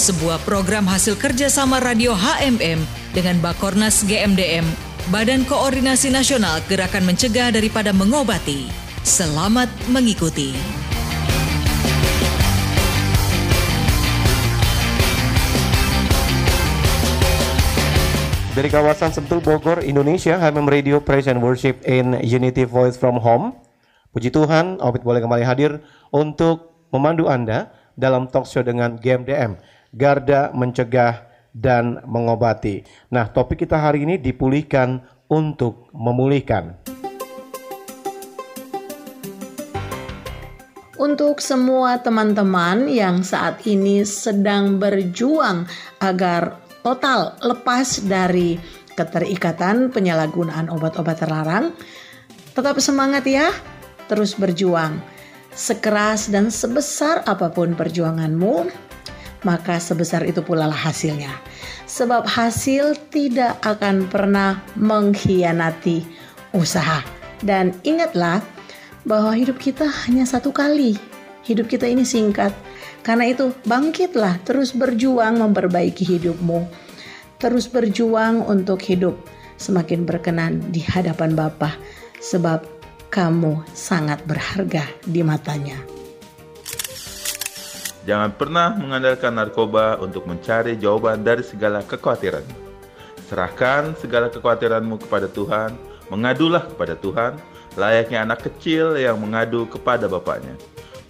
sebuah program hasil kerjasama radio HMM dengan Bakornas GMDM, Badan Koordinasi Nasional Gerakan Mencegah Daripada Mengobati. Selamat mengikuti. Dari kawasan Sentul Bogor, Indonesia, HMM Radio Praise and Worship in Unity Voice from Home. Puji Tuhan, Obit boleh kembali hadir untuk memandu Anda dalam talk show dengan GMDM, Garda Mencegah dan Mengobati. Nah, topik kita hari ini dipulihkan untuk memulihkan. Untuk semua teman-teman yang saat ini sedang berjuang agar total lepas dari keterikatan penyalahgunaan obat-obat terlarang, tetap semangat ya, terus berjuang. Sekeras dan sebesar apa pun perjuanganmu, maka sebesar itu pula lah hasilnya. Sebab hasil tidak akan pernah mengkhianati usaha. Dan ingatlah bahwa hidup kita hanya satu kali. Hidup kita ini singkat. Karena itu bangkitlah terus berjuang memperbaiki hidupmu. Terus berjuang untuk hidup semakin berkenan di hadapan Bapa sebab kamu sangat berharga di matanya. Jangan pernah mengandalkan narkoba untuk mencari jawaban dari segala kekhawatiran. Serahkan segala kekhawatiranmu kepada Tuhan, mengadulah kepada Tuhan, layaknya anak kecil yang mengadu kepada bapaknya.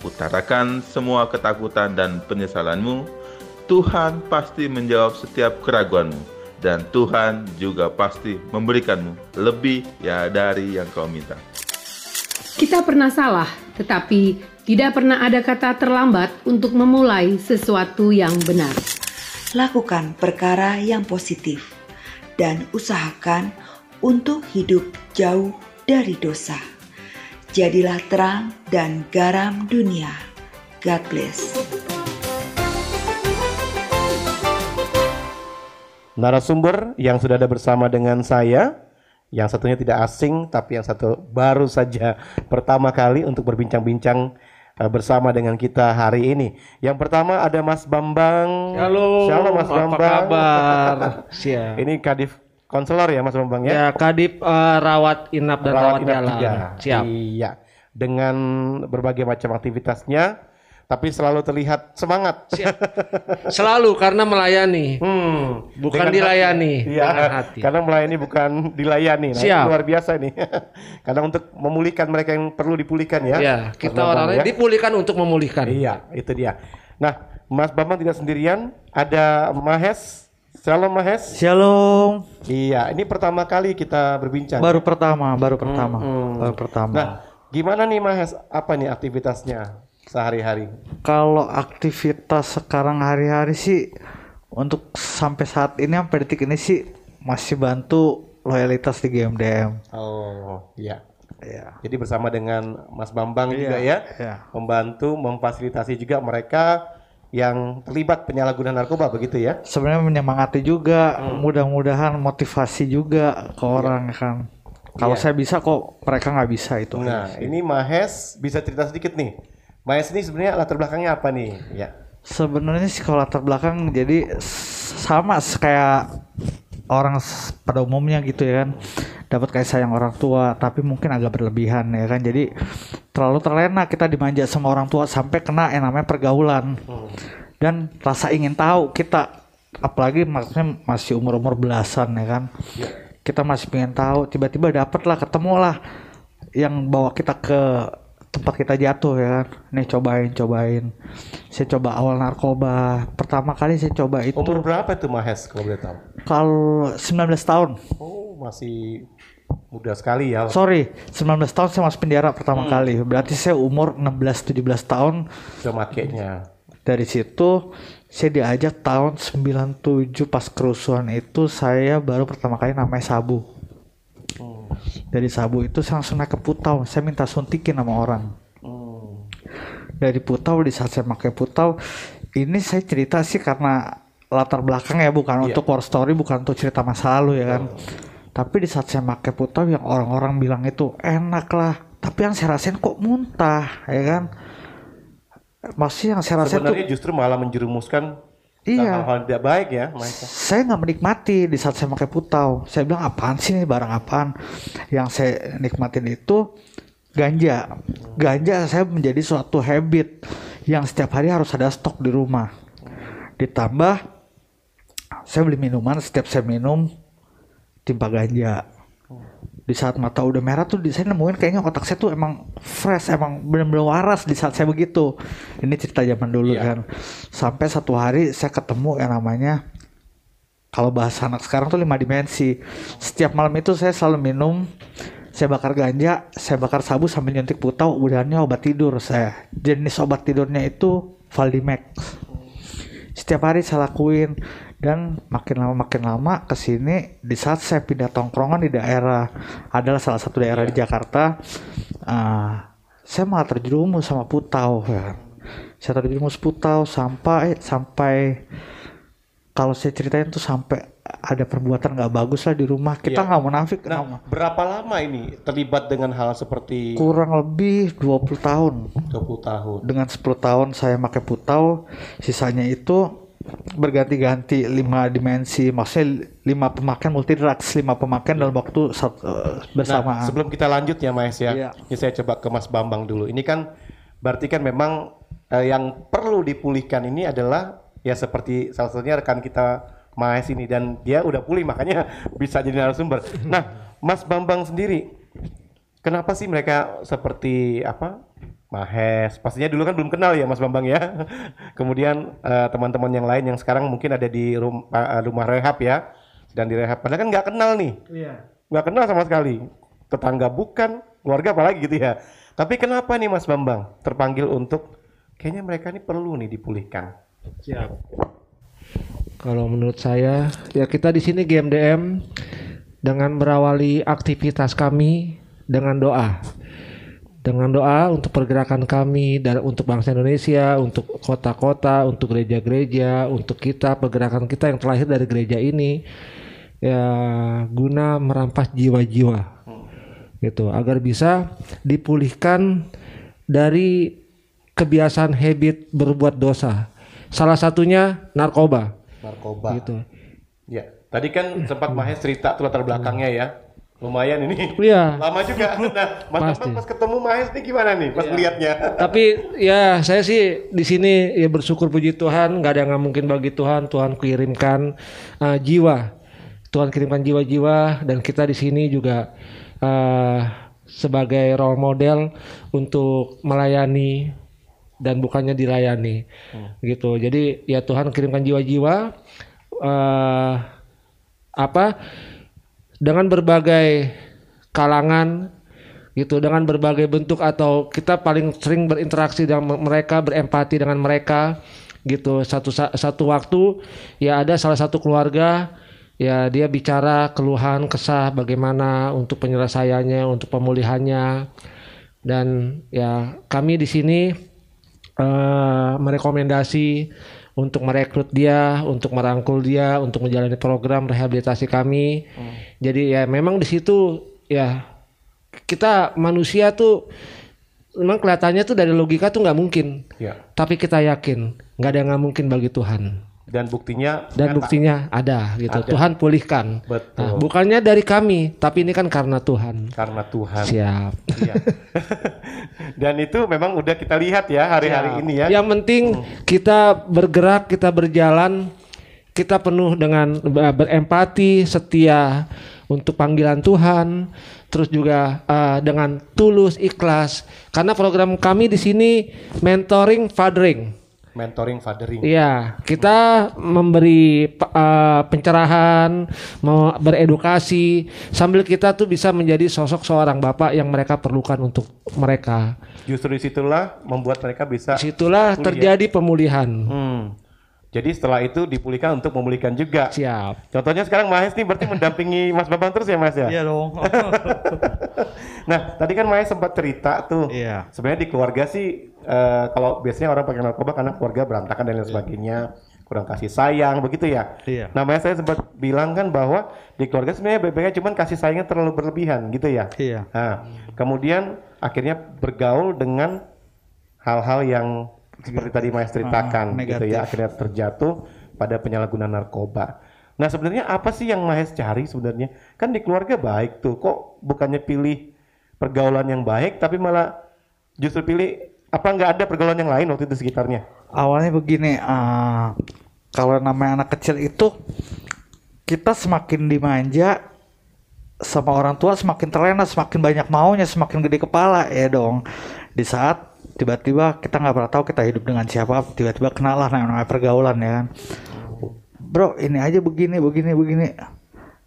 Utarakan semua ketakutan dan penyesalanmu. Tuhan pasti menjawab setiap keraguanmu dan Tuhan juga pasti memberikanmu lebih ya dari yang kau minta. Kita pernah salah, tetapi tidak pernah ada kata terlambat untuk memulai sesuatu yang benar. Lakukan perkara yang positif dan usahakan untuk hidup jauh dari dosa. Jadilah terang dan garam dunia. God bless. Narasumber yang sudah ada bersama dengan saya, yang satunya tidak asing, tapi yang satu baru saja pertama kali untuk berbincang-bincang bersama dengan kita hari ini. Yang pertama ada Mas Bambang. Halo, Shalom Mas apa Bambang. kabar? Siap. ini Kadif Konselor ya Mas Bambang ya? Ya, Kadip eh, rawat inap dan rawat, inap jalan. Siap. Iya. Dengan berbagai macam aktivitasnya, tapi selalu terlihat semangat. Siap. Selalu karena melayani. Hmm, Bukan dengan dilayani, hati. Iya, dengan hati. karena melayani bukan dilayani. Nah, Siap. itu luar biasa nih. karena untuk memulihkan mereka yang perlu dipulihkan ya. Ya, Mas kita orang-orang ya. dipulihkan untuk memulihkan. Iya, itu dia. Nah, Mas Bambang tidak sendirian, ada Mahes. Shalom Mahes. Shalom. Iya, ini pertama kali kita berbincang. Baru pertama, baru pertama, Hmm. baru pertama. Nah, gimana nih Mahes? Apa nih aktivitasnya sehari-hari? Kalau aktivitas sekarang hari-hari sih untuk sampai saat ini sampai detik ini sih masih bantu loyalitas di GMDM. Oh, iya. Ya. Jadi bersama dengan Mas Bambang Iya, juga ya, iya. membantu memfasilitasi juga mereka yang terlibat penyalahgunaan narkoba begitu ya. Sebenarnya menyemangati juga, Hmm. mudah-mudahan motivasi juga ke orang kan. Kalau Iya. saya bisa kok mereka nggak bisa itu. Nah, ini Mahes bisa cerita sedikit nih. Mahes ini sebenarnya latar belakangnya apa nih? Ya. Sebenarnya sih kalau latar belakang jadi sama kayak orang pada umumnya gitu ya kan. Dapat kayak sayang orang tua tapi mungkin agak berlebihan ya kan. Jadi terlalu terlena kita dimanja sama orang tua sampai kena yang namanya pergaulan. Dan rasa ingin tahu kita apalagi maksudnya masih umur umur belasan ya kan. Kita masih pengen tahu tiba-tiba dapet lah ketemu lah yang bawa kita ke tempat kita jatuh ya kan nih cobain cobain saya coba awal narkoba pertama kali saya coba itu Umur berapa tuh Mahes kalau boleh tahu? kalau 19 tahun Oh, masih muda sekali ya. sorry 19 tahun saya masuk penjara pertama kali berarti saya umur 16 17 tahun Sudah makainya. Dari situ saya diajak tahun 97 pas kerusuhan itu saya baru pertama kali namanya sabu. Dari sabu itu saya langsung naik ke putau. Saya minta suntikin sama orang. Dari putau di saat saya pakai putau ini saya cerita sih karena latar belakang ya bukan untuk war story bukan untuk cerita masa lalu ya kan. Tapi di saat saya pakai putau yang orang-orang bilang itu enak lah. Tapi yang saya rasain kok muntah ya kan. Maksudnya yang saya rasain tuh Sebenarnya justru malah menjerumuskan Iya. hal-hal tidak baik ya, Maisa. saya nggak menikmati di saat saya pakai putau. Saya bilang apaan sih ini barang apaan? Yang saya nikmatin itu ganja. Ganja saya menjadi suatu habit yang setiap hari harus ada stok di rumah. Ditambah saya beli minuman setiap saya minum timpa ganja. Di saat mata udah merah tuh saya nemuin kayaknya otak saya tuh emang fresh, emang bener-bener waras di saat saya begitu. Ini cerita zaman dulu kan. Sampai satu hari saya ketemu yang namanya kalau bahasa anak sekarang tuh lima dimensi. Setiap malam itu saya selalu minum, saya bakar ganja, saya bakar sabu sambil nyuntik putau, udahannya obat tidur saya. Jenis obat tidurnya itu Valdimax. Setiap hari saya lakuin dan makin lama makin lama ke sini di saat saya pindah tongkrongan di daerah adalah salah satu daerah di Jakarta ah, saya malah terjerumus sama putau ya. saya terjerumus putau sampai sampai kalau saya ceritain tuh sampai ada perbuatan nggak bagus lah di rumah kita Iya. nggak munafik Nah, nggak- berapa lama ini terlibat dengan hal seperti kurang lebih 20 tahun 20 tahun? dengan 10 tahun saya pakai putau sisanya itu berganti-ganti lima dimensi maksudnya lima pemakaian multi drugs lima pemakaian dalam waktu sat- eh, bersamaan Nah, sebelum kita lanjut ya Mas ya, ini saya coba ke Mas Bambang dulu. Ini kan berarti kan memang eh, yang perlu dipulihkan ini adalah ya seperti salah satunya rekan kita Mas ini dan dia udah pulih makanya bisa jadi narasumber. Nah, Mas Bambang sendiri kenapa sih mereka seperti apa? Mahes, pastinya dulu kan belum kenal ya Mas Bambang ya. Kemudian eh, teman-teman yang lain yang sekarang mungkin ada di rum- eh, rumah rehab ya, sedang direhab. Padahal kan nggak kenal nih nggak kenal sama sekali tetangga bukan keluarga apalagi gitu ya tapi kenapa nih Mas Bambang terpanggil untuk kayaknya mereka ini perlu nih dipulihkan Siap. Kalau menurut saya, ya kita di sini GMDM dengan berawali aktivitas kami dengan doa. Dengan doa untuk pergerakan kami dan untuk bangsa Indonesia, untuk kota-kota, untuk gereja-gereja, untuk kita pergerakan kita yang terlahir dari gereja ini ya guna merampas jiwa-jiwa. Gitu, agar bisa dipulihkan dari kebiasaan habit berbuat dosa. Salah satunya narkoba. narkoba Gitu. ya tadi kan sempat Mahes cerita tuh latar belakangnya ya lumayan ini. Iya. lama juga. Nah Mas Pasti. Pas ketemu Mahes nih gimana nih pas melihatnya Tapi ya saya sih di sini ya bersyukur puji Tuhan, nggak ada yang nggak mungkin bagi Tuhan. Tuhan kirimkan uh, jiwa, Tuhan kirimkan jiwa-jiwa. Dan kita di sini juga uh, sebagai role model untuk melayani dan bukannya dilayani, gitu. Jadi ya Tuhan kirimkan jiwa-jiwa. Uh, apa dengan berbagai kalangan gitu dengan berbagai bentuk atau kita paling sering berinteraksi dengan me- mereka berempati dengan mereka gitu. Satu sa- satu waktu ya ada salah satu keluarga ya dia bicara keluhan kesah bagaimana untuk penyelesaiannya untuk pemulihannya. Dan ya kami di sini eh, merekomendasi untuk merekrut dia, untuk merangkul dia, untuk menjalani program rehabilitasi kami. Jadi ya memang di situ ya kita manusia tuh memang kelihatannya tuh dari logika tuh nggak mungkin. ya Tapi kita yakin nggak ada yang nggak mungkin bagi Tuhan. Dan buktinya Dan nyata. buktinya ada gitu. Ada. Tuhan pulihkan. Betul. Nah, bukannya dari kami, tapi ini kan karena Tuhan. karena Tuhan Siap. Iya. dan itu memang udah kita lihat ya hari-hari ini ya Yang penting kita bergerak, kita berjalan, kita penuh dengan eh, berempati, setia untuk panggilan Tuhan, terus juga eh, dengan tulus, ikhlas. Karena program kami di sini mentoring, fathering. Mentoring, fathering. Iya, kita memberi eh, pencerahan, mau beredukasi sambil kita tuh bisa menjadi sosok seorang bapak yang mereka perlukan untuk mereka. Justru di situlah membuat mereka bisa. Di situlah pulih ya. terjadi pemulihan. Hmm. Jadi setelah itu dipulihkan untuk memulihkan juga. Siap. Contohnya sekarang Mahes nih berarti mendampingi Mas Bambang terus ya Mas ya? Iya dong. Nah, tadi kan Maya sempat cerita tuh. Iya. Sebenarnya di keluarga sih eh, kalau biasanya orang pakai narkoba karena keluarga berantakan dan lain sebagainya, kurang kasih sayang begitu ya. Iya. Maya saya sempat bilang kan bahwa di keluarga sebenarnya baik-baiknya cuman kasih sayangnya terlalu berlebihan gitu ya. Iya. Nah, kemudian akhirnya bergaul dengan hal-hal yang seperti tadi Maya ceritakan Ah, gitu ya, akhirnya terjatuh pada penyalahgunaan narkoba. Nah, sebenarnya apa sih yang Mahes cari sebenarnya? Kan di keluarga baik tuh, kok bukannya pilih pergaulan yang baik tapi malah justru pilih apa nggak ada pergaulan yang lain waktu itu sekitarnya? Awalnya begini, ah, kalau namanya anak kecil itu kita semakin dimanja sama orang tua semakin terlena, semakin banyak maunya, semakin gede kepala ya dong. Di saat tiba-tiba kita nggak pernah tahu kita hidup dengan siapa, tiba-tiba kenalah namanya pergaulan ya kan. Bro, ini aja begini, begini, begini.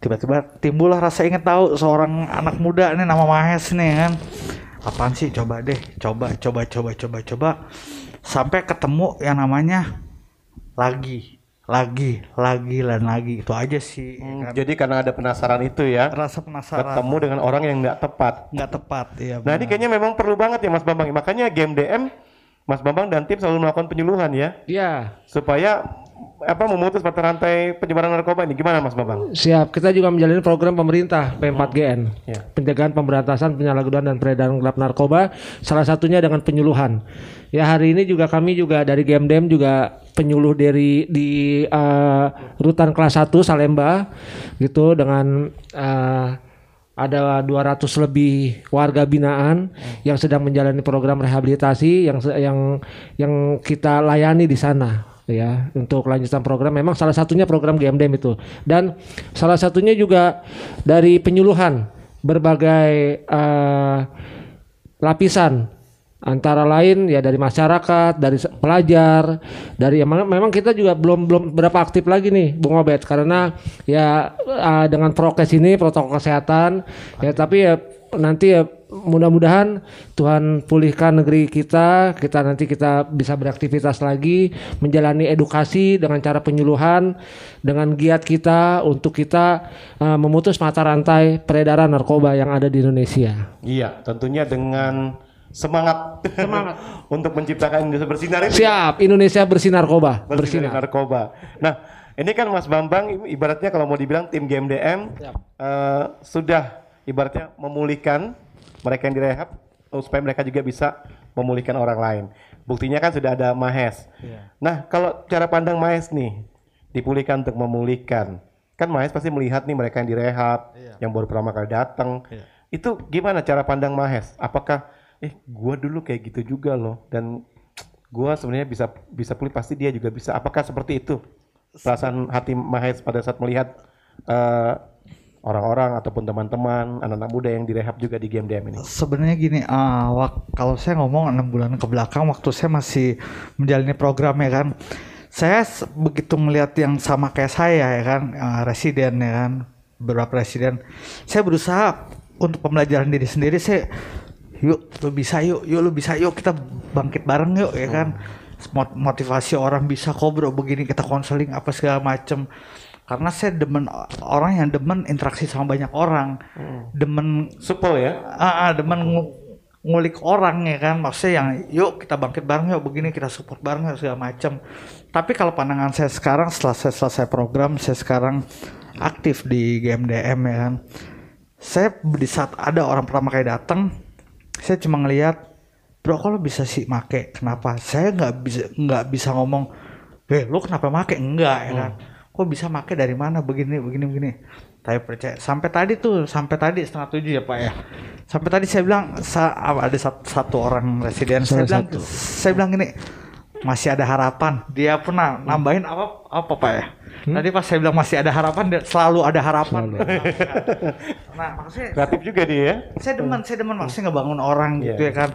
Tiba-tiba timbullah rasa ingin tahu seorang anak muda nih nama Mahes nih kan. Apaan sih? Coba deh, coba, coba, coba, coba, coba. Sampai ketemu yang namanya lagi, lagi, lagi, dan lagi. Itu aja sih. ya kan. Jadi karena ada penasaran itu ya, Rasa penasaran. ketemu dengan orang yang nggak tepat. nggak tepat ya Nah ini kayaknya memang perlu banget ya Mas Bambang. Makanya game DM, Mas Bambang dan tim selalu melakukan penyuluhan ya, Iya. supaya apa memutus mata rantai penyebaran narkoba ini. Gimana Mas Bambang? Siap, kita juga menjalani program pemerintah P4GN, Ya. pencegahan pemberantasan penyalahgunaan dan peredaran gelap narkoba, salah satunya dengan penyuluhan. Ya hari ini juga kami juga dari GMDM juga penyuluh dari di eh, rutan kelas 1 Salemba gitu dengan eh, ada 200 lebih warga binaan yang sedang menjalani program rehabilitasi yang yang yang kita layani di sana ya untuk lanjutan program. Memang salah satunya program GMDM itu. Dan salah satunya juga dari penyuluhan berbagai eh, lapisan. Antara lain ya dari masyarakat, dari pelajar, dari memang, memang kita juga belum belum berapa aktif lagi nih Bung Obed. Karena ya eh, dengan prokes ini protokol kesehatan ya tapi ya nanti ya mudah-mudahan Tuhan pulihkan negeri kita, kita nanti kita bisa beraktivitas lagi, menjalani edukasi dengan cara penyuluhan, dengan giat kita untuk kita eh, memutus mata rantai peredaran narkoba yang ada di Indonesia. Iya, tentunya dengan semangat, Semangat. untuk menciptakan Indonesia bersinar itu. Siap, Indonesia bersinar narkoba, Bersih dari bersinar. narkoba. Nah, ini kan Mas Bambang ibaratnya kalau mau dibilang tim GMDM Siap. eh, sudah ibaratnya memulihkan mereka yang direhab oh, supaya mereka juga bisa memulihkan orang lain. Buktinya kan sudah ada Mahes. Nah, kalau cara pandang Mahes nih dipulihkan untuk memulihkan. Kan Mahes pasti melihat nih mereka yang direhab, yang baru pertama kali datang. Itu gimana cara pandang Mahes? Apakah eh gua dulu kayak gitu juga loh dan gua sebenarnya bisa bisa pulih pasti dia juga bisa. Apakah seperti itu perasaan hati Mahes pada saat melihat eh, orang-orang ataupun teman-teman anak-anak muda yang direhab juga di game DM ini? Sebenarnya gini, ah, wak- kalau saya ngomong enam bulan ke belakang waktu saya masih menjalani program ya kan, saya begitu melihat yang sama kayak saya ya kan, ah, residen ya kan, beberapa residen, saya berusaha untuk pembelajaran diri sendiri, saya yuk lu bisa yuk, yuk lu bisa yuk kita bangkit bareng yuk ya kan, Mot- motivasi orang bisa kok bro begini kita konseling apa segala macem karena saya demen orang yang demen interaksi sama banyak orang. Demen Supel ya? ah, ah, demen ngu- ngulik orang ya kan? Maksudnya yang yuk kita bangkit bareng yuk begini kita support bareng yuk segala macam tapi kalau pandangan saya sekarang setelah saya selesai program saya sekarang aktif di GMDM ya kan? Saya di saat ada orang pertama kali datang saya cuma ngelihat bro lo bisa sih make? Kenapa? Saya nggak bisa nggak bisa ngomong eh lo kenapa make? Enggak ya kan kok bisa make dari mana? Begini begini begini. Tapi percaya sampai tadi tuh sampai tadi setengah tujuh ya pak ya. Sampai tadi saya bilang sa- ada satu, satu orang residen saya bilang saya bilang gini masih ada harapan. Dia pernah nambahin apa apa pak ya? Tadi pas saya bilang masih ada harapan dia selalu ada harapan. Nah maksudnya Kreatif juga dia ya? saya demen saya demen maksudnya ngebangun orang gitu ya kan.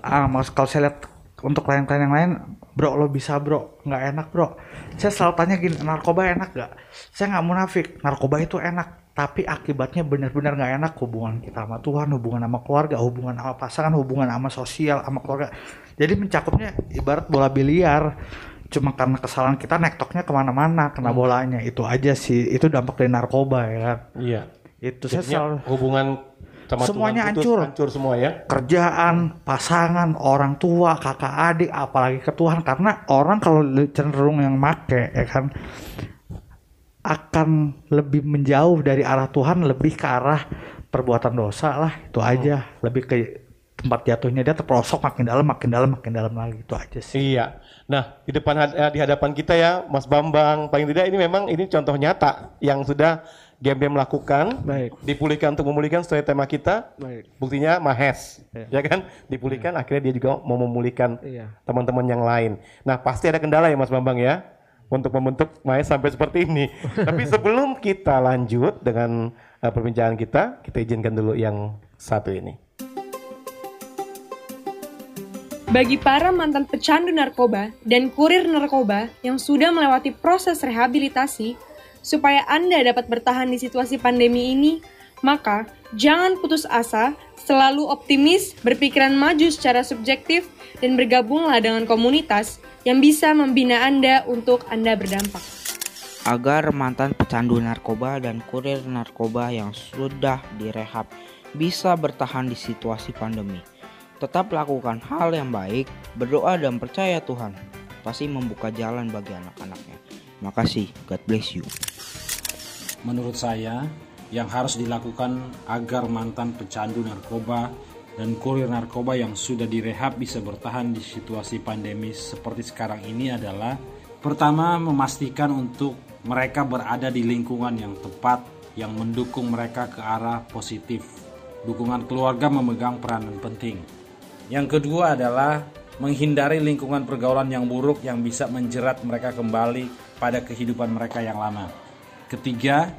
Ah mas kalau saya lihat untuk klien-klien yang lain bro lo bisa bro. Nggak enak bro. Saya selalu tanya gini narkoba enak gak saya nggak munafik. Narkoba itu enak tapi akibatnya benar-benar nggak enak. Hubungan kita sama Tuhan hubungan sama keluarga hubungan sama pasangan hubungan sama sosial sama keluarga. Jadi mencakupnya ibarat bola biliar. Cuma karena kesalahan kita nektoknya ke mana-mana kena bolanya. Itu aja sih. Itu dampak dari narkoba ya. Kan Iya. itu saya selalu hubungan sama Semuanya Tuhan putus, hancur. hancur semua ya. kerjaan, pasangan, orang tua, kakak adik, apalagi ke Tuhan karena orang kalau cenderung yang make ya kan akan lebih menjauh dari arah Tuhan lebih ke arah perbuatan dosa lah itu aja lebih ke tempat jatuhnya dia terperosok makin dalam makin dalam makin dalam lagi itu aja sih Iya. Nah, di depan eh, di hadapan kita ya, Mas Bambang, paling tidak ini memang ini contoh nyata yang sudah GMDM melakukan, Baik. dipulihkan untuk memulihkan sesuai tema kita. Baik. Buktinya Mahes, Iya. ya kan? Dipulihkan, akhirnya dia juga mau memulihkan Iya. teman-teman yang lain. Nah, pasti ada kendala ya Mas Bambang ya untuk membentuk Mahes sampai seperti ini. Tapi sebelum kita lanjut dengan eh, perbincangan kita, kita izinkan dulu yang satu ini. Bagi para mantan pecandu narkoba dan kurir narkoba yang sudah melewati proses rehabilitasi, supaya Anda dapat bertahan di situasi pandemi ini, maka jangan putus asa, selalu optimis, berpikiran maju secara subjektif, dan bergabunglah dengan komunitas yang bisa membina Anda untuk Anda berdampak. agar mantan pecandu narkoba dan kurir narkoba yang sudah direhab bisa bertahan di situasi pandemi. Tetap lakukan hal yang baik, berdoa dan percaya Tuhan pasti membuka jalan bagi anak-anaknya. Makasih, God bless you. menurut saya yang harus dilakukan agar mantan pecandu narkoba dan kurir narkoba yang sudah direhab bisa bertahan di situasi pandemi seperti sekarang ini adalah pertama memastikan untuk mereka berada di lingkungan yang tepat yang mendukung mereka ke arah positif. Dukungan keluarga memegang peranan penting. Yang kedua adalah menghindari lingkungan pergaulan yang buruk yang bisa menjerat mereka kembali pada kehidupan mereka yang lama. Ketiga,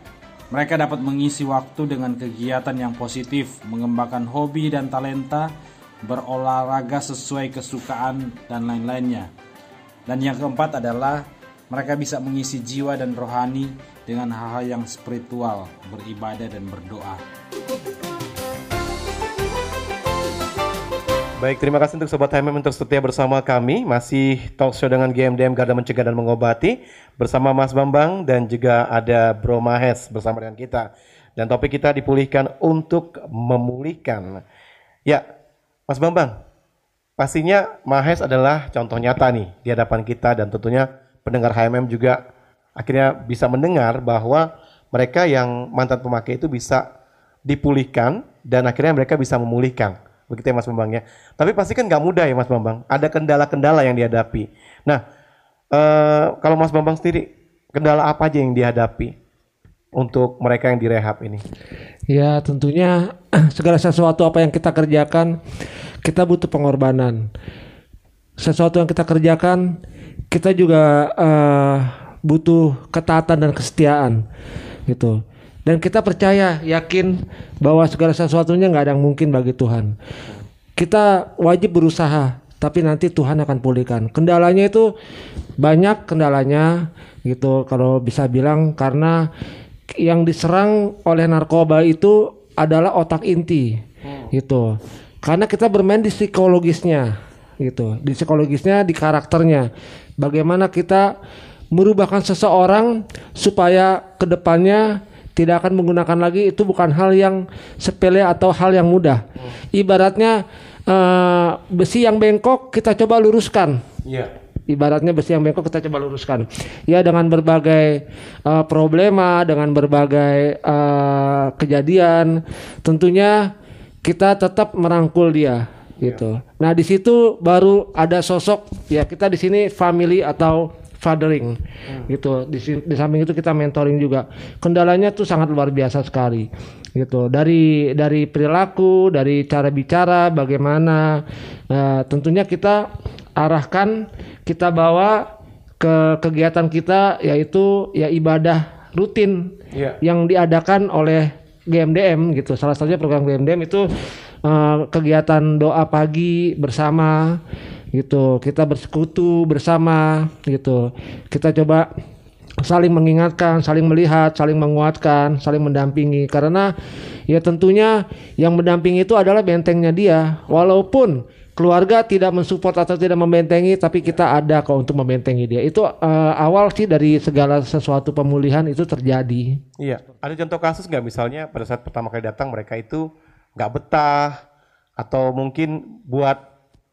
mereka dapat mengisi waktu dengan kegiatan yang positif, mengembangkan hobi dan talenta, berolahraga sesuai kesukaan, dan lain-lainnya. Dan yang keempat adalah mereka bisa mengisi jiwa dan rohani dengan hal-hal yang spiritual, beribadah dan berdoa. Baik, terima kasih untuk Sobat HMM untuk setia bersama kami. Masih talk show dengan GMDM Garda Mencegah dan Mengobati bersama Mas Bambang dan juga ada Bro Mahes bersama dengan kita. Dan topik kita dipulihkan untuk memulihkan. Ya, Mas Bambang, pastinya Mahes adalah contoh nyata nih di hadapan kita dan tentunya pendengar HMM juga akhirnya bisa mendengar bahwa mereka yang mantan pemakai itu bisa dipulihkan dan akhirnya mereka bisa memulihkan. Begitu ya Mas Bambang ya. Tapi pasti kan nggak mudah ya Mas Bambang. Ada kendala-kendala yang dihadapi. Nah, eh, kalau Mas Bambang sendiri, kendala apa aja yang dihadapi untuk mereka yang direhab ini? Ya tentunya segala sesuatu apa yang kita kerjakan kita butuh pengorbanan. Sesuatu yang kita kerjakan kita juga eh, butuh ketaatan dan kesetiaan gitu. Dan kita percaya yakin bahwa segala sesuatunya nggak ada yang mungkin bagi Tuhan. Kita wajib berusaha tapi nanti Tuhan akan pulihkan. Kendalanya itu banyak kendalanya gitu kalau bisa bilang karena yang diserang oleh narkoba itu adalah otak inti gitu. Karena kita bermain di psikologisnya gitu, di psikologisnya, di karakternya. Bagaimana kita merubahkan seseorang supaya ke depannya tidak akan menggunakan lagi itu bukan hal yang sepele atau hal yang mudah. Ibaratnya eh, besi yang bengkok kita coba luruskan. Iya. Ibaratnya besi yang bengkok kita coba luruskan. Ya dengan berbagai eh, problema, dengan berbagai eh, kejadian, tentunya kita tetap merangkul dia gitu. Nah di situ baru ada sosok ya kita di sini family atau fathering gitu. Di, di samping itu kita mentoring juga. Kendalanya tuh sangat luar biasa sekali gitu. Dari dari perilaku, dari cara bicara, bagaimana Nah, tentunya kita arahkan, kita bawa ke kegiatan kita yaitu ya ibadah rutin Iya. yang diadakan oleh GMDM gitu. Salah satunya program GMDM itu eh, kegiatan doa pagi bersama gitu. Kita bersekutu bersama gitu. Kita coba saling mengingatkan, saling melihat, saling menguatkan, saling mendampingi. Karena ya tentunya yang mendampingi itu adalah bentengnya dia. Walaupun keluarga tidak mensupport atau tidak membentengi tapi kita ada kok untuk membentengi dia. Itu uh, awal sih dari segala sesuatu pemulihan itu terjadi. Iya. Ada contoh kasus nggak? Misalnya pada saat pertama kali datang mereka itu nggak betah atau mungkin buat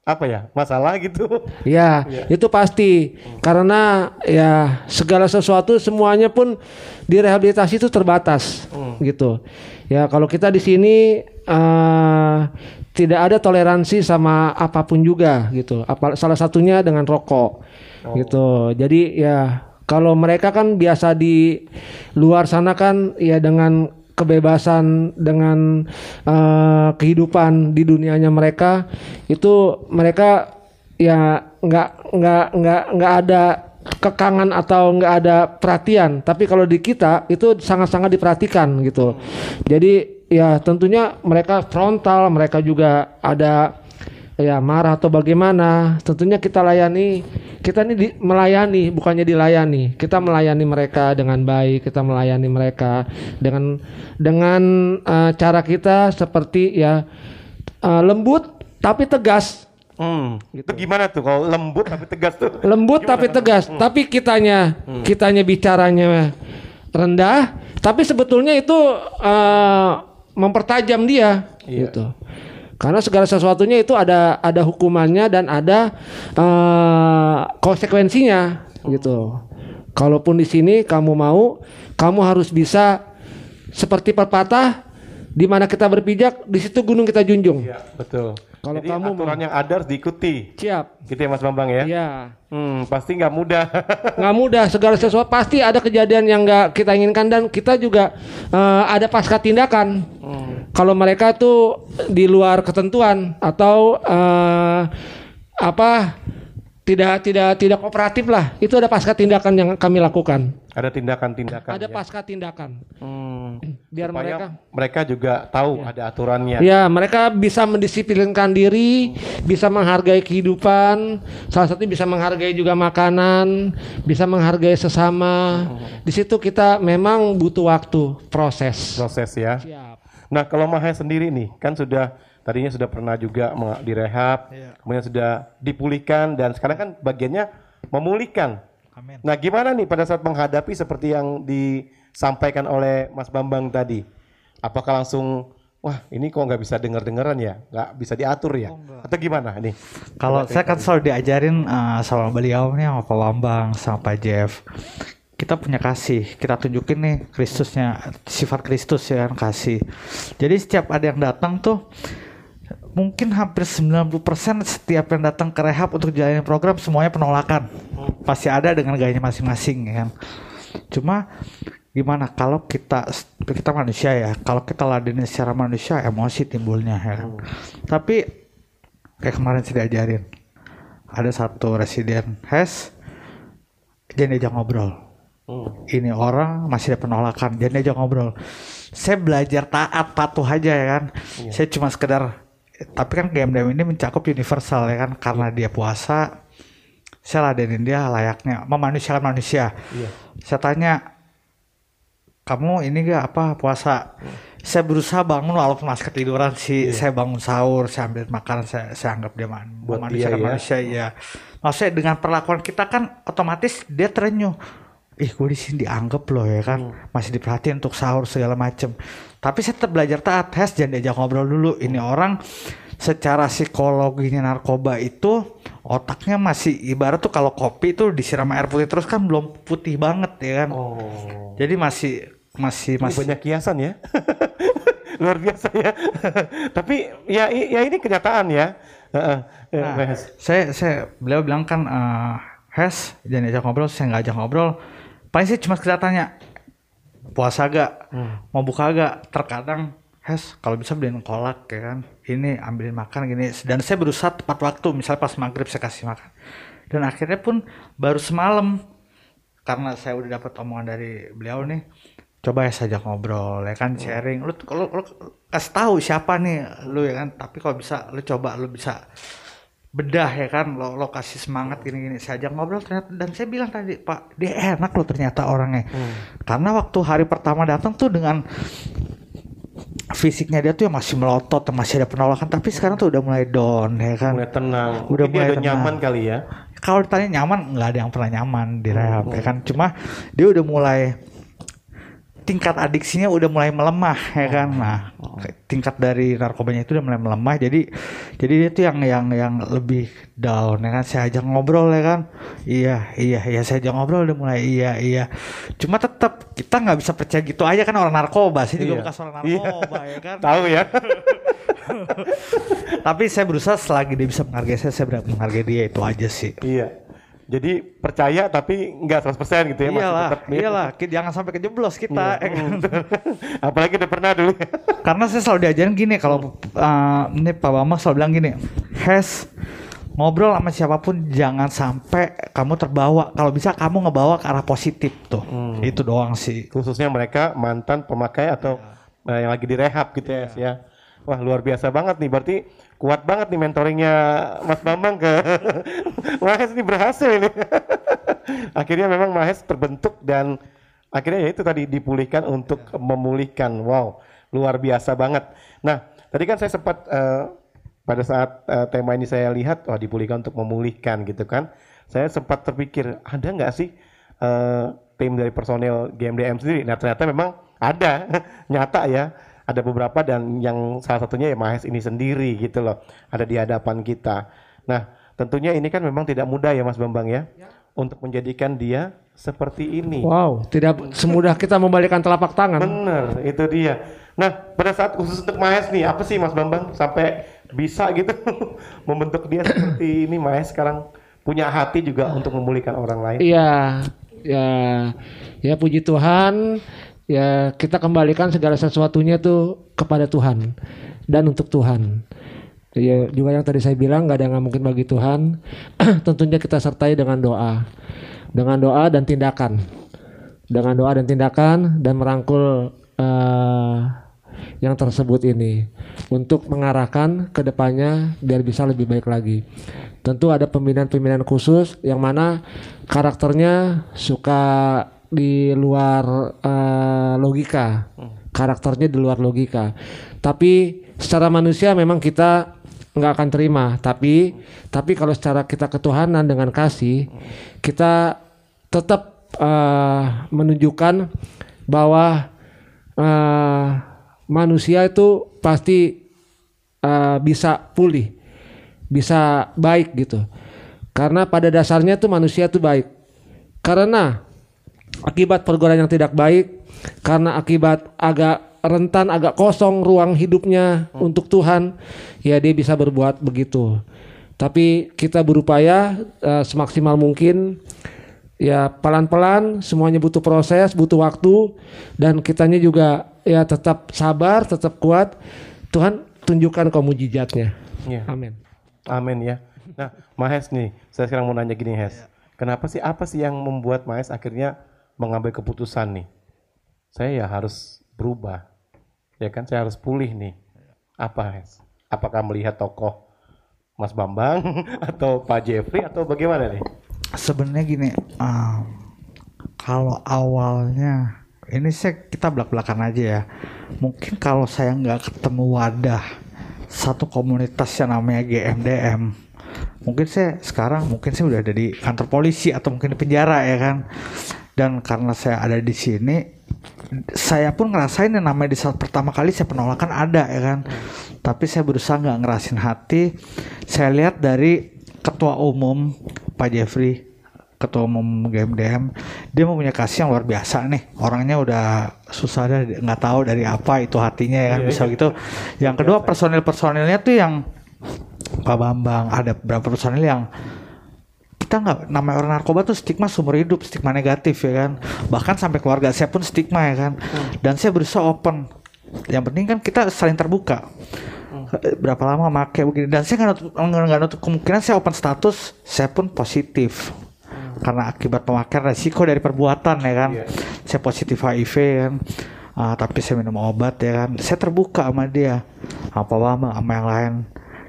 apa ya? Masalah gitu. Ya, ya. itu pasti. Karena ya segala sesuatu semuanya pun di rehabilitasi itu terbatas hmm. gitu. Ya kalau kita di sini uh, tidak ada toleransi sama apa pun juga gitu. Apa salah satunya dengan rokok oh. gitu. Jadi ya kalau mereka kan biasa di luar sana kan ya dengan kebebasan dengan uh, kehidupan di dunianya mereka itu mereka ya nggak nggak nggak nggak ada kekangan atau nggak ada perhatian. Tapi kalau di kita itu sangat-sangat diperhatikan gitu. Jadi ya tentunya mereka frontal mereka juga ada ya marah atau bagaimana tentunya kita layani kita ini di, melayani bukannya dilayani kita melayani mereka dengan baik kita melayani mereka dengan dengan uh, cara kita seperti ya uh, lembut tapi tegas Hmm, gitu. Itu gimana tuh kalau lembut tapi tegas tuh? Lembut gimana? tapi tegas, hmm. tapi kitanya hmm. kitanya bicaranya rendah, tapi sebetulnya itu uh, mempertajam dia iya. gitu. Karena segala sesuatunya itu ada ada hukumannya dan ada uh, konsekuensinya gitu. Kalaupun di sini kamu mau, kamu harus bisa seperti pepatah di mana kita berpijak, di situ gunung kita junjung. Iya, betul. Kalau Jadi kamu aturan yang ada harus diikuti. Siap. Gitu ya Mas Bambang ya? Iya. Hmm, pasti nggak mudah. nggak mudah. Segala sesuatu pasti ada kejadian yang nggak kita inginkan dan kita juga uh, ada pasca tindakan. Hmm. Kalau mereka tuh di luar ketentuan atau uh, apa tidak tidak tidak kooperatif lah. Itu ada pasca tindakan yang kami lakukan. Ada tindakan-tindakan. Ada ya? pasca tindakan. Hmm. Biar Supaya mereka mereka juga tahu ya. ada aturannya. Ya, mereka bisa mendisiplinkan diri, hmm. bisa menghargai kehidupan. Salah satu bisa menghargai juga makanan, bisa menghargai sesama. Hmm. Di situ kita memang butuh waktu proses. Proses ya. Siap. Nah, kalau Mahaya sendiri nih, kan sudah tadinya sudah pernah juga direhab, iya. kemudian sudah dipulihkan dan sekarang kan bagiannya memulihkan. Amin. Nah, gimana nih pada saat menghadapi seperti yang disampaikan oleh Mas Bambang tadi? Apakah langsung wah ini kok nggak bisa dengar dengaran ya, nggak bisa diatur ya, oh, atau gimana nih? Kalau saya kan selalu diajarin uh, sama beliau nih sama Pak Bambang, sama Pak Jeff, kita punya kasih, kita tunjukin nih Kristusnya, sifat Kristus ya kan kasih. Jadi setiap ada yang datang tuh mungkin hampir 90% setiap yang datang ke rehab untuk jalanin program semuanya penolakan. Pasti ada dengan gayanya masing-masing ya kan. Cuma gimana kalau kita kita manusia ya, kalau kita ladenin secara manusia emosi timbulnya ya kan. Tapi kayak kemarin saya diajarin ada satu residen HES jadi diajak ngobrol. Hmm. Ini orang masih ada penolakan, jadi diajak ngobrol. Saya belajar taat patuh aja ya kan. Iya. Saya cuma sekedar tapi kan game-game ini mencakup universal ya kan karena dia puasa saya ladenin dia layaknya memanusiakan manusia iya. saya tanya kamu ini gak apa puasa hmm. saya berusaha bangun walaupun masih ketiduran sih iya. saya bangun sahur saya ambil makanan saya saya anggap dia man Buat manusia dia, ya. manusia ya maksudnya dengan perlakuan kita kan otomatis dia terenyuh ih gue di sini dianggap loh ya kan hmm. masih diperhatiin untuk sahur segala macem. Tapi saya tetap belajar taat. Tes jangan diajak ngobrol dulu. Ini orang secara psikologinya narkoba itu otaknya masih ibarat tuh kalau kopi tuh disiram air putih terus kan belum putih banget ya kan? Oh. jadi masih masih masih banyak kiasan ya. Luar biasa ya. Tapi ya ya ini kenyataan ya. Nah, saya saya beliau bilang kan uh, Hes jangan diajak ngobrol saya nggak ajak ngobrol paling sih cuma sekedar tanya puasa gak? Hmm. mau buka gak terkadang Hes kalau bisa beliin kolak ya kan. Ini ambilin makan gini. Dan saya berusaha tepat waktu misalnya pas maghrib saya kasih makan. Dan akhirnya pun baru semalam karena saya udah dapat omongan dari beliau nih coba ya saja ngobrol ya kan sharing. Lu kalau kasih tahu siapa nih lu ya kan. Tapi kalau bisa lu coba lu bisa bedah ya kan lo, lo kasih semangat gini-gini saya ajak ngobrol ternyata dan saya bilang tadi pak dia enak loh ternyata orangnya. Karena waktu hari pertama datang tuh dengan fisiknya dia tuh yang masih melotot masih ada penolakan tapi sekarang tuh udah mulai down ya kan. Mulai tenang. Udah Mungkin mulai udah tenang. nyaman kali ya. Kalau ditanya nyaman nggak ada yang pernah nyaman di rehab ya kan. Cuma dia udah mulai tingkat adiksinya udah mulai melemah ya kan? nah tingkat dari narkobanya itu udah mulai melemah jadi jadi dia tuh yang yang yang lebih down ya kan? Saya ajak ngobrol ya kan? Iya iya iya saya ajak ngobrol udah mulai iya iya. Cuma tetap kita nggak bisa percaya gitu aja kan orang narkoba saya juga Iya. bekas orang Iya. narkoba ya kan? Tahu ya. Tapi saya berusaha selagi dia bisa menghargai saya saya benar menghargai dia itu aja sih. Iya jadi percaya tapi nggak 100% gitu ya masih iyalah, tetap iyalah, jangan sampai kejeblos kita. Iya. ya kan? apalagi udah pernah dulu Karena saya selalu diajarin gini, kalau uh, ini Pak Bambang selalu bilang gini, Hes ngobrol sama siapa pun jangan sampai kamu terbawa. Kalau bisa kamu ngebawa ke arah positif tuh. Itu doang sih. khususnya mereka mantan pemakai atau eh, yang lagi direhab gitu ya, ya. Wah luar biasa banget nih, berarti kuat banget nih mentoringnya Mas Bambang ke Mahes ini berhasil ini. akhirnya memang Mahes terbentuk dan akhirnya ya itu tadi dipulihkan untuk memulihkan. Wow, luar biasa banget. Nah, tadi kan saya sempat eh, pada saat eh, tema ini saya lihat, wah dipulihkan untuk memulihkan gitu kan. Saya sempat terpikir, ada nggak sih eh, tim dari personel GMDM sendiri? Nah ternyata memang ada, nyata ya. Ada beberapa dan yang salah satunya ya Mahes ini sendiri gitu loh. Ada di hadapan kita. Nah tentunya ini kan memang tidak mudah ya Mas Bambang ya. Untuk menjadikan dia seperti ini. Wow, tidak semudah kita membalikkan telapak tangan. Bener, itu dia. Nah, pada saat khusus untuk Mahes nih, apa sih Mas Bambang sampai bisa gitu membentuk dia seperti ini Mahes sekarang punya hati juga untuk memulihkan orang lain. Iya, ya, ya puji Tuhan. Ya kita kembalikan segala sesuatunya tuh kepada Tuhan dan untuk Tuhan. Ya juga yang tadi saya bilang nggak ada yang mungkin bagi Tuhan. Tentunya kita sertai dengan doa, dengan doa dan tindakan, dengan doa dan tindakan dan merangkul eh, yang tersebut ini untuk mengarahkan ke depannya biar bisa lebih baik lagi. Tentu ada pembinaan-pembinaan khusus yang mana karakternya suka di luar eh, logika. Karakternya di luar logika. Tapi secara manusia memang kita nggak akan terima. Tapi tapi kalau secara kita ketuhanan dengan kasih, kita tetap eh, menunjukkan bahwa eh, manusia itu pasti eh, bisa pulih, bisa baik gitu. Karena pada dasarnya tuh manusia tuh baik. Karena akibat pergaulan yang tidak baik, karena akibat agak rentan, agak kosong ruang hidupnya untuk Tuhan, ya dia bisa berbuat begitu. Tapi kita berupaya eh, semaksimal mungkin ya pelan-pelan semuanya butuh proses butuh waktu dan kitanya juga ya tetap sabar tetap kuat Tuhan tunjukkan kau mujizatnya Iya. amin Amin ya. Nah, Mahes nih, saya sekarang mau nanya gini, Hes. Kenapa sih apa sih yang membuat Mahes akhirnya mengambil keputusan nih? Saya ya harus berubah. Ya kan, saya harus pulih nih. Apa? Apakah melihat tokoh Mas Bambang atau Pak Jeffrey atau bagaimana nih? Sebenarnya gini, um, kalau awalnya ini saya kita belak belakan aja ya. Mungkin kalau saya nggak ketemu wadah satu komunitas yang namanya GMDM, mungkin saya sekarang mungkin saya udah ada di kantor polisi atau mungkin di penjara ya kan. Dan karena saya ada di sini, saya pun ngerasain yang namanya di saat pertama kali saya penolakan ada ya kan. Tapi saya berusaha nggak ngerasin hati. Saya lihat dari ketua umum Pak Jeffrey ketua umum GMDM dia mempunyai kasih yang luar biasa nih orangnya udah susah dah nggak tahu dari apa itu hatinya ya kan Iya, bisa iya. gitu yang kedua personil personilnya tuh yang Pak Bambang ada beberapa personil yang kita nggak namanya orang narkoba tuh stigma seumur hidup stigma negatif ya kan? Bahkan sampai keluarga saya pun stigma ya kan? Dan saya berusaha open. Yang penting kan kita saling terbuka. Berapa lama make begini? Dan saya nggak nutup, nutup kemungkinan saya open status saya pun positif. Karena akibat pemakaian resiko dari perbuatan ya kan? Saya positif HIV kan? Ah, tapi saya minum obat ya kan? Saya terbuka sama dia apa lama sama yang lain.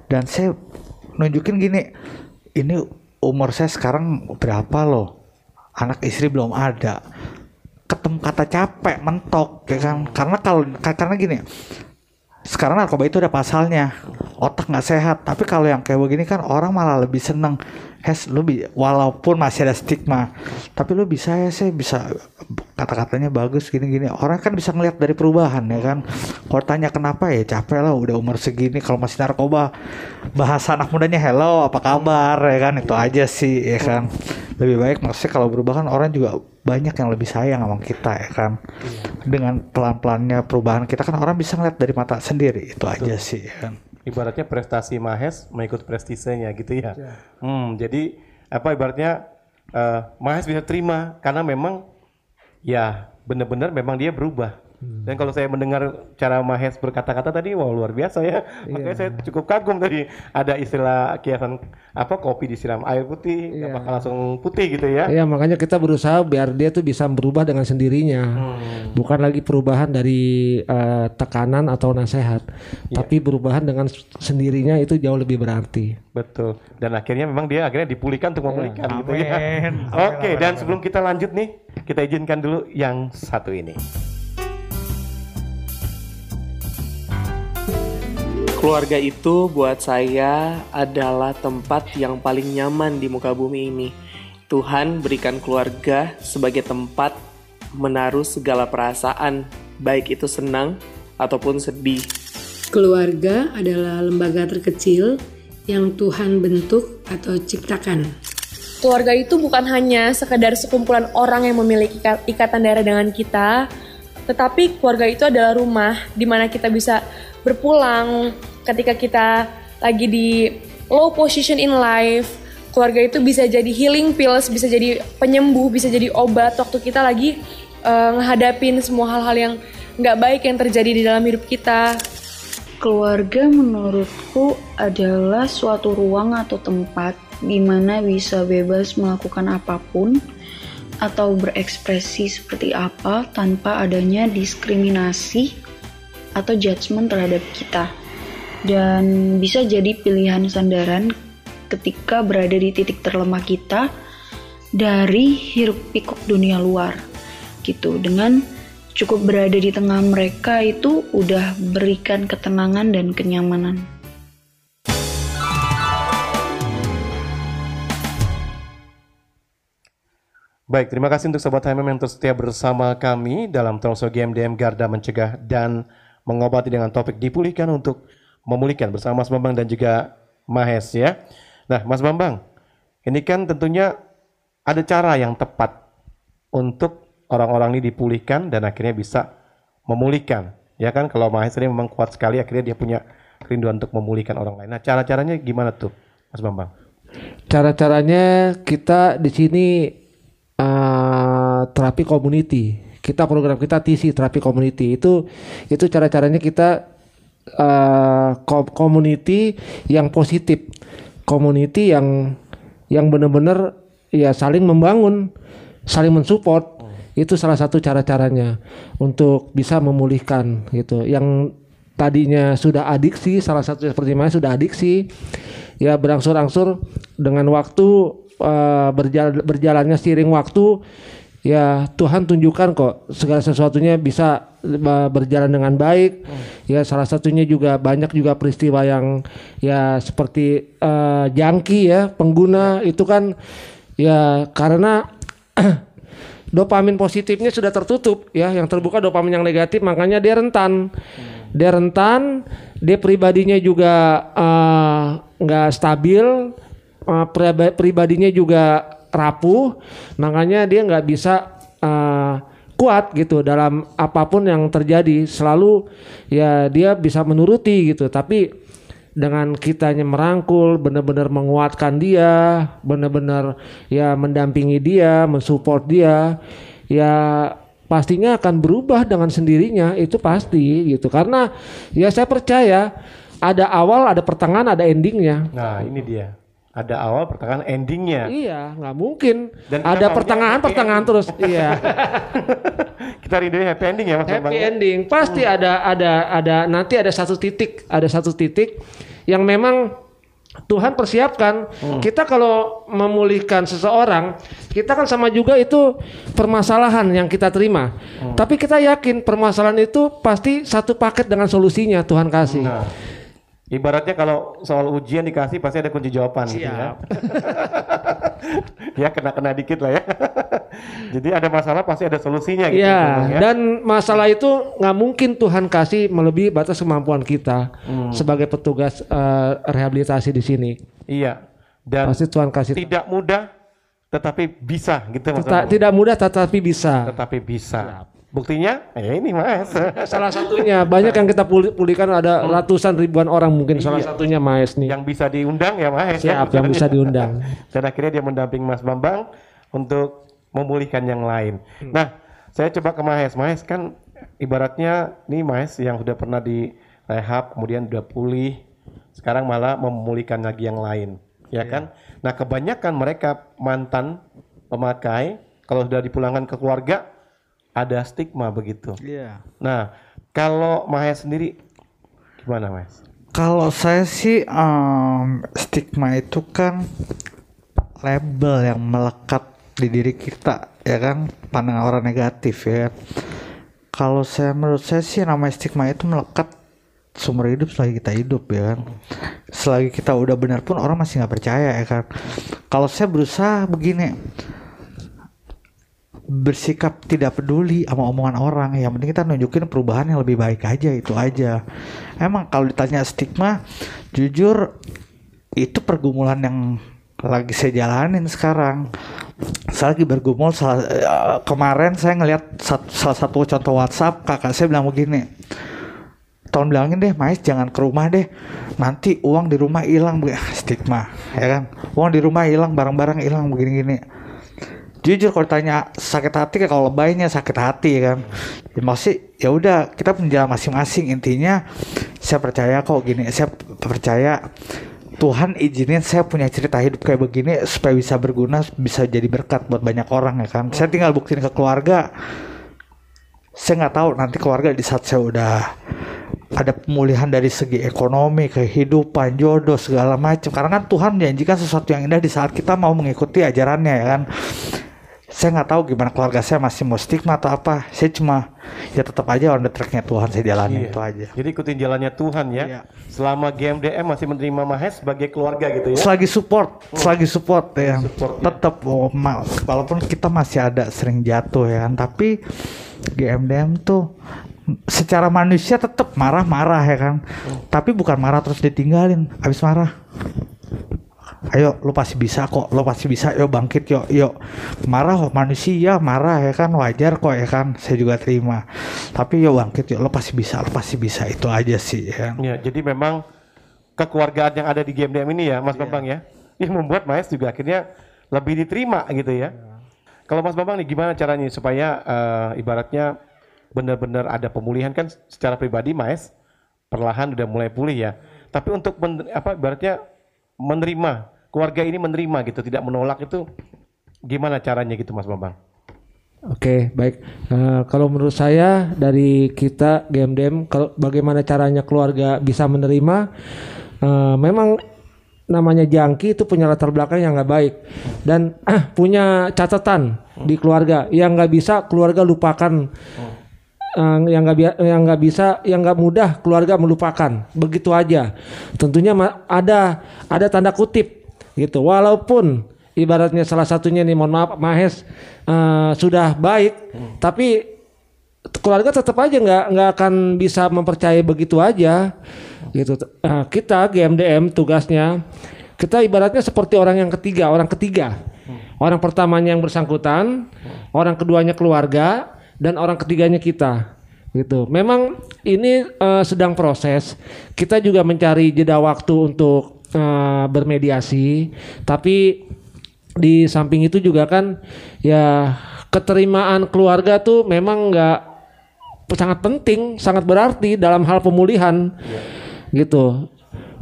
Dan saya nunjukin gini ini umur saya sekarang berapa loh? Anak istri belum ada. Ketemu kata capek mentok ya kan. Karena kalau karena gini sekarang narkoba itu ada pasalnya. Otak nggak sehat. Tapi kalau yang kayak begini kan orang malah lebih seneng Hes lu bi- walaupun masih ada stigma tapi lu bisa ya saya bisa kata-katanya bagus gini-gini. Orang kan bisa ngeliat dari perubahan ya kan? Kalau tanya kenapa ya capek lah udah umur segini kalau masih narkoba. Bahasa anak mudanya hello apa kabar? Ya kan? Itu aja sih ya kan? Lebih baik maksudnya kalau berubah kan orang juga banyak yang lebih sayang sama kita ya kan? Dengan pelan-pelannya perubahan kita kan orang bisa ngeliat dari mata sendiri itu aja sih ya kan Ibaratnya prestasi Mahes mengikut prestisenya gitu ya. Hmm, jadi apa ibaratnya eh, Mahes bisa terima karena memang ya benar-benar memang dia berubah. Dan kalau saya mendengar cara Mahes berkata-kata tadi, wah luar biasa ya. Makanya saya cukup kagum tadi ada istilah kiasan apa kopi disiram air putih, nggak bakal langsung putih gitu ya. Iya makanya kita berusaha biar dia tuh bisa berubah dengan sendirinya, bukan lagi perubahan dari eh, tekanan atau nasihat, tapi perubahan dengan sendirinya itu jauh lebih berarti. Betul. Dan akhirnya memang dia akhirnya dipulihkan untuk memulihkan gitu ya. Oke, dan sebelum kita lanjut nih, kita izinkan dulu yang satu ini. Keluarga itu buat saya adalah tempat yang paling nyaman di muka bumi ini. Tuhan berikan keluarga sebagai tempat menaruh segala perasaan, baik itu senang ataupun sedih. Keluarga adalah lembaga terkecil yang Tuhan bentuk atau ciptakan. Keluarga itu bukan hanya sekedar sekumpulan orang yang memiliki ika- ikatan darah dengan kita, tetapi keluarga itu adalah rumah di mana kita bisa berpulang ketika kita lagi di low position in life. Keluarga itu bisa jadi healing pills, bisa jadi penyembuh, bisa jadi obat waktu kita lagi eh, ngehadapin semua hal-hal yang nggak baik yang terjadi di dalam hidup kita. Keluarga menurutku adalah suatu ruang atau tempat di mana bisa bebas melakukan apa pun atau berekspresi seperti apa tanpa adanya diskriminasi atau judgement terhadap kita. Dan bisa jadi pilihan sandaran ketika berada di titik terlemah kita dari hiruk pikuk dunia luar gitu dengan cukup berada di tengah mereka itu udah berikan ketenangan dan kenyamanan. Baik, terima kasih untuk Sobat HMM yang terus setia bersama kami dalam Talkshow GMDM Garda Mencegah dan Mengobati dengan topik dipulihkan untuk memulihkan bersama Mas Bambang dan juga Mahes ya. Nah, Mas Bambang, ini kan tentunya ada cara yang tepat untuk orang-orang ini dipulihkan dan akhirnya bisa memulihkan. Ya kan, kalau Mahes ini memang kuat sekali, akhirnya dia punya kerinduan untuk memulihkan orang lain. Nah, cara-caranya gimana tuh, Mas Bambang? Cara-caranya kita di sini eh, terapi community. Kita program kita TC terapi community itu itu cara-caranya kita eh, ko- community yang positif, community yang yang benar-benar ya saling membangun, saling mensupport. Itu salah satu cara-caranya untuk bisa memulihkan gitu. Yang tadinya sudah adiksi, salah satu seperti mana sudah adiksi, ya berangsur-angsur dengan waktu eh, berjal- berjalannya seiring waktu ya Tuhan tunjukkan kok segala sesuatunya bisa eh, berjalan dengan baik. Ya salah satunya juga banyak juga peristiwa yang ya seperti eh, jangki ya pengguna itu kan ya karena dopamin positifnya sudah tertutup ya yang terbuka dopamin yang negatif makanya dia rentan. Dia rentan dia pribadinya juga nggak stabil eh, priba- pribadinya juga rapuh makanya dia nggak bisa eh, kuat gitu dalam apa pun yang terjadi selalu ya dia bisa menuruti gitu tapi dengan kitanya merangkul, benar-benar menguatkan dia, benar-benar ya mendampingi dia, mensupport dia, ya pastinya akan berubah dengan sendirinya itu pasti gitu. Karena ya saya percaya ada awal, ada pertengahan, ada endingnya. Nah, ini dia. Ada awal, pertengahan, endingnya. Iya, nggak mungkin. Dan ada pertengahan, pertengahan terus. iya. Kita rindunya happy ending ya Mas happy ya? ending pasti ada ada ada nanti ada satu titik ada satu titik yang memang Tuhan persiapkan. Hmm. Kita kalau memulihkan seseorang, kita kan sama juga itu permasalahan yang kita terima. Hmm. Tapi kita yakin permasalahan itu pasti satu paket dengan solusinya Tuhan kasih. Nah, ibaratnya kalau soal ujian dikasih pasti ada kunci jawaban gitu ya. ya kena-kena dikit lah ya. Jadi ada masalah pasti ada solusinya gitu. Ya, ya. dan masalah itu nggak mungkin Tuhan kasih melebihi batas kemampuan kita Hmm. sebagai petugas eh, rehabilitasi di sini. Iya. Dan Pasti Tuhan kasih. tidak mudah tetapi bisa gitu Teta- tidak mudah tetapi bisa. Tetapi bisa. Buktinya ya ini Mas. Salah satunya banyak yang kita puli- pulihkan ada ratusan ribuan orang mungkin salah Iya. satunya Maes nih. Yang bisa diundang ya Mas. Siap, yang bisa diundang. Dan akhirnya dia mendamping Mas Bambang untuk memulihkan yang lain. Hmm. Nah, saya coba ke Mahes. Mahes kan ibaratnya nih Mahes yang sudah pernah di rehab, kemudian udah pulih, sekarang malah memulihkan lagi yang lain, ya Iya. kan? Nah, kebanyakan mereka mantan pemakai kalau sudah dipulangkan ke keluarga ada stigma begitu. Iya. Nah, kalau Mahes sendiri gimana, Mas? Kalau saya sih em, stigma itu kan label yang melekat di diri kita ya kan pandangan orang negatif ya. kan. Kalau saya menurut saya sih namanya stigma itu melekat seumur hidup selagi kita hidup ya kan. Selagi kita udah benar pun orang masih nggak percaya ya kan. Kalau saya berusaha begini bersikap tidak peduli sama omongan orang. Yang penting kita nunjukin perubahan yang lebih baik aja itu aja. Emang kalau ditanya stigma jujur itu pergumulan yang lagi saya jalanin sekarang. Saya lagi bergumul salah- eh, kemarin saya ngelihat sat- salah satu contoh WhatsApp kakak saya bilang begini tolong bilangin deh Mais jangan ke rumah deh. Nanti uang di rumah hilang. Stigma ya kan? Uang di rumah hilang barang-barang hilang begini-gini jujur kalau ditanya sakit hati kalau lebaynya sakit hati ya kan ya masih ya udah kita punya masing-masing intinya saya percaya kok gini saya percaya Tuhan izinin saya punya cerita hidup kayak begini supaya bisa berguna bisa jadi berkat buat banyak orang ya kan saya tinggal buktiin ke keluarga saya nggak tahu nanti keluarga di saat saya udah ada pemulihan dari segi ekonomi, kehidupan, jodoh segala macam. Karena kan Tuhan menjanjikan sesuatu yang indah di saat kita mau mengikuti ajarannya ya kan. Saya nggak tahu gimana keluarga saya masih mau stigma atau apa. Saya cuma ya tetap aja on the tracknya Tuhan saya jalani Iya. itu aja. Jadi ikutin jalannya Tuhan ya. Selama GMDM masih menerima Mahes sebagai keluarga gitu ya. Selagi support, selagi support ya. Support, ya. Tetap oh, ma- walaupun kita masih ada sering jatuh ya kan, tapi GMDM tuh secara manusia tetap marah-marah ya kan. Tapi bukan marah terus ditinggalin, habis marah. Ayo, lu pasti bisa kok, lu pasti bisa, yuk bangkit yuk, yuk. Marah kok manusia, marah ya kan, wajar kok ya kan, saya juga terima. Tapi yuk bangkit yuk, lu pasti bisa, lu pasti bisa, itu aja sih ya. Ya, jadi memang kekeluargaan yang ada di GMDM ini ya, Mas Bambang ya, yang membuat Mahes juga akhirnya lebih diterima gitu ya. Kalau Mas Bambang nih gimana caranya supaya eh, ibaratnya benar-benar ada pemulihan kan secara pribadi Mahes perlahan udah mulai pulih ya. Tapi untuk men- apa ibaratnya menerima keluarga ini menerima gitu, tidak menolak itu gimana caranya gitu Mas Bambang? Oke, baik. Eh, kalau menurut saya dari kita GMDM, kalau bagaimana caranya keluarga bisa menerima, eh, memang namanya jangki itu punya latar belakang yang nggak baik. Dan punya catatan di keluarga. Yang nggak bisa keluarga lupakan. Eh, yang nggak yang nggak bisa yang nggak mudah keluarga melupakan. Begitu aja. Tentunya ada ada tanda kutip gitu. Walaupun ibaratnya salah satunya nih mohon maaf Mahes eh, sudah baik tapi keluarga tetap aja nggak nggak akan bisa mempercayai begitu aja. Gitu. Eh, kita GMDM tugasnya kita ibaratnya seperti orang yang ketiga orang ketiga. Orang pertamanya yang bersangkutan orang keduanya keluarga dan orang ketiganya kita. Gitu. Memang ini eh, sedang proses. Kita juga mencari jeda waktu untuk eh, bermediasi tapi di samping itu juga kan ya keterimaan keluarga tuh memang nggak sangat penting, sangat berarti dalam hal pemulihan gitu.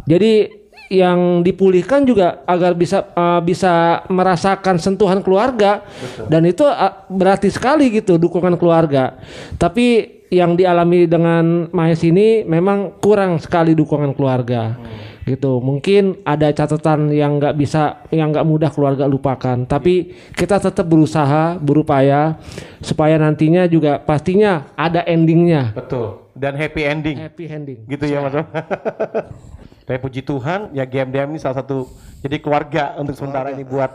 Jadi yang dipulihkan juga agar bisa uh, bisa merasakan sentuhan keluarga dan itu uh, berarti sekali gitu dukungan keluarga. Tapi yang dialami dengan Mahes ini memang kurang sekali dukungan keluarga. Gitu mungkin ada catatan yang nggak bisa yang nggak mudah keluarga lupakan tapi kita tetap berusaha berupaya supaya nantinya juga pastinya ada endingnya Betul. Dan happy ending. happy ending Gitu ya Mas. Tapi puji Tuhan ya GMDM ini salah satu jadi keluarga untuk sementara ini buat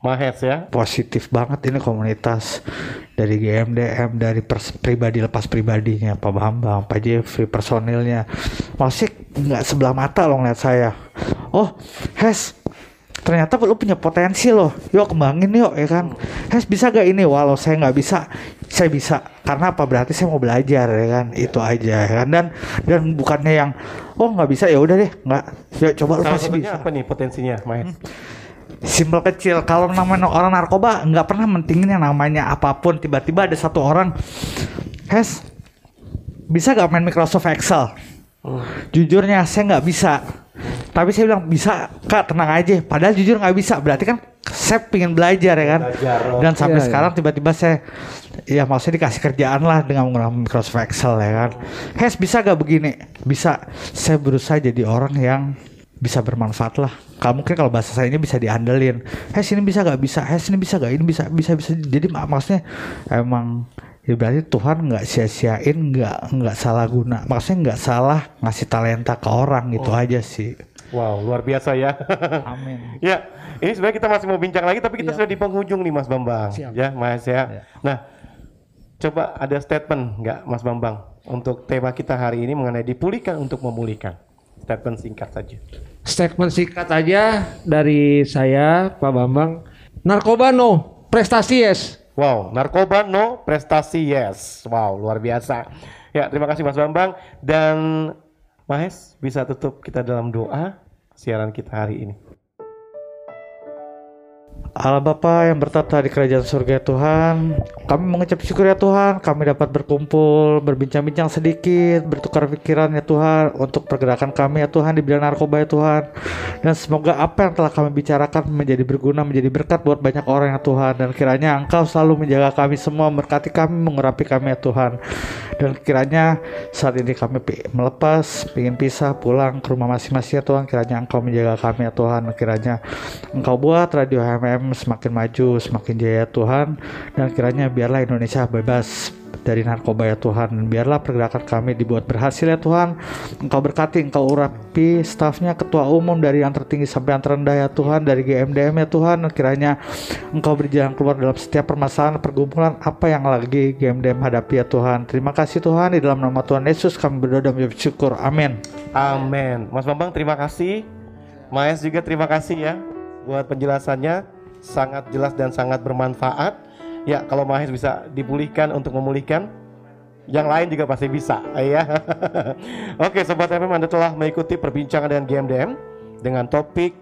Mahes ya. positif banget ini komunitas dari GMDM dari pers- pribadi lepas pribadinya Pak Bambang, Pak Jeffrey, personilnya masih nggak sebelah mata loh ngeliat saya. Oh, Hes, ternyata lu punya potensi loh. Yuk kembangin yuk ya kan. Hes bisa gak ini? Walau saya nggak bisa, saya bisa. Karena apa? Berarti saya mau belajar ya kan. Itu aja ya kan. Dan dan bukannya yang oh nggak bisa ya udah deh nggak. Ya coba lu pasti bisa. apa nih potensinya Mahes? Simpel kecil. Kalau namanya orang narkoba nggak pernah mentingin yang namanya apa pun. Tiba-tiba ada satu orang, Hes, bisa gak main Microsoft Excel? Jujurnya saya nggak bisa. Tapi saya bilang bisa kak tenang aja. Padahal jujur nggak bisa. Berarti kan saya pengen belajar ya kan. Belajar, oh. Dan sampai Iya, iya. sekarang tiba-tiba saya ya maksudnya dikasih kerjaan lah dengan menggunakan Microsoft Excel ya kan. Hes bisa gak begini? Bisa. Saya berusaha jadi orang yang bisa bermanfaat lah. Kalau mungkin kalau bahasa saya ini bisa diandelin. Hes ini bisa gak bisa? Hes ini bisa gak? Ini bisa bisa bisa. Jadi mak- maksudnya emang ya berarti Tuhan nggak sia-siain nggak nggak salah guna maksudnya nggak salah ngasih talenta ke orang gitu Oh. aja sih Wow, luar biasa ya. Amin. ya, ini sebenarnya kita masih mau bincang lagi, tapi kita sudah di penghujung nih Mas Bambang. Siap. Ya, Mas ya. Nah, coba ada statement nggak Mas Bambang untuk tema kita hari ini mengenai dipulihkan untuk memulihkan. Statement singkat saja. statement singkat aja dari saya Pak Bambang narkoba no prestasi yes Wow, narkoba no, prestasi yes. Wow, luar biasa. Ya, terima kasih Mas Bambang dan Mahes bisa tutup kita dalam doa siaran kita hari ini. Allah Bapa yang bertata di kerajaan surga ya Tuhan. Kami mengucap syukur ya Tuhan. Kami dapat berkumpul, berbincang-bincang sedikit Bertukar pikiran ya Tuhan Untuk pergerakan kami ya Tuhan di bidang narkoba ya Tuhan. Dan semoga apa yang telah kami bicarakan Menjadi berguna, menjadi berkat buat banyak orang ya Tuhan. Dan kiranya Engkau selalu menjaga kami semua Memberkati kami, mengurapi kami ya Tuhan. Dan kiranya saat ini kami melepas Ingin pisah, pulang ke rumah masing-masing ya Tuhan. Kiranya Engkau menjaga kami ya Tuhan. Kiranya Engkau buat Radio HMM semakin maju, semakin jaya Tuhan dan kiranya biarlah Indonesia bebas dari narkoba ya Tuhan. Biarlah pergerakan kami dibuat berhasil ya Tuhan. Engkau berkati, Engkau urapi stafnya ketua umum dari yang tertinggi sampai yang terendah ya Tuhan dari GMDM ya Tuhan. Kiranya Engkau berjalan keluar dalam setiap permasalahan pergumulan apa yang lagi GMDM hadapi ya Tuhan. Terima kasih Tuhan. Di dalam nama Tuhan Yesus kami berdoa dan bersyukur amin. Amin. Mas Bambang terima kasih. Maes juga terima kasih ya buat penjelasannya sangat jelas dan sangat bermanfaat. Ya, kalau Mahes bisa dipulihkan untuk memulihkan, yang lain juga pasti bisa, ya. Oke, sobat FM Anda telah mengikuti perbincangan dengan GMDM dengan topik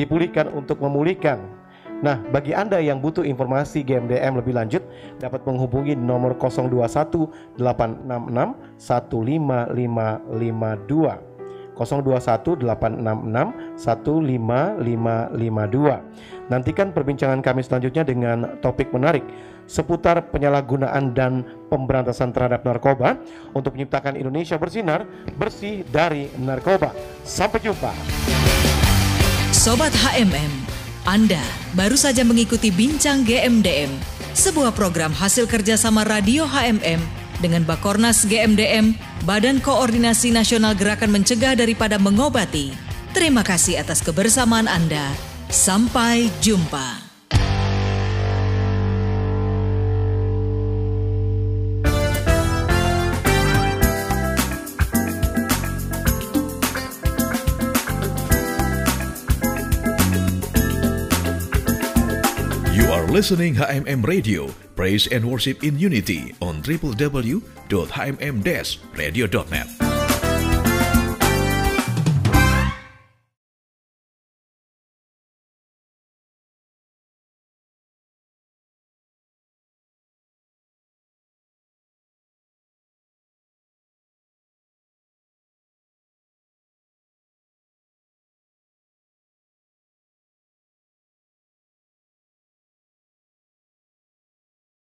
dipulihkan untuk memulihkan. Nah, bagi Anda yang butuh informasi GMDM lebih lanjut, dapat menghubungi nomor 021 866 15552. 021 866 15552. Nantikan perbincangan kami selanjutnya dengan topik menarik seputar penyalahgunaan dan pemberantasan terhadap narkoba untuk menciptakan Indonesia bersinar bersih dari narkoba. Sampai jumpa. Sobat HMM, Anda baru saja mengikuti Bincang GMDM, sebuah program hasil kerjasama Radio HMM dengan Bakornas GMDM, Badan Koordinasi Nasional Gerakan Mencegah Daripada Mengobati. Terima kasih atas kebersamaan Anda. Sampai jumpa. You are listening HMM Radio, Praise and Worship in Unity on www.hmm-radio.net.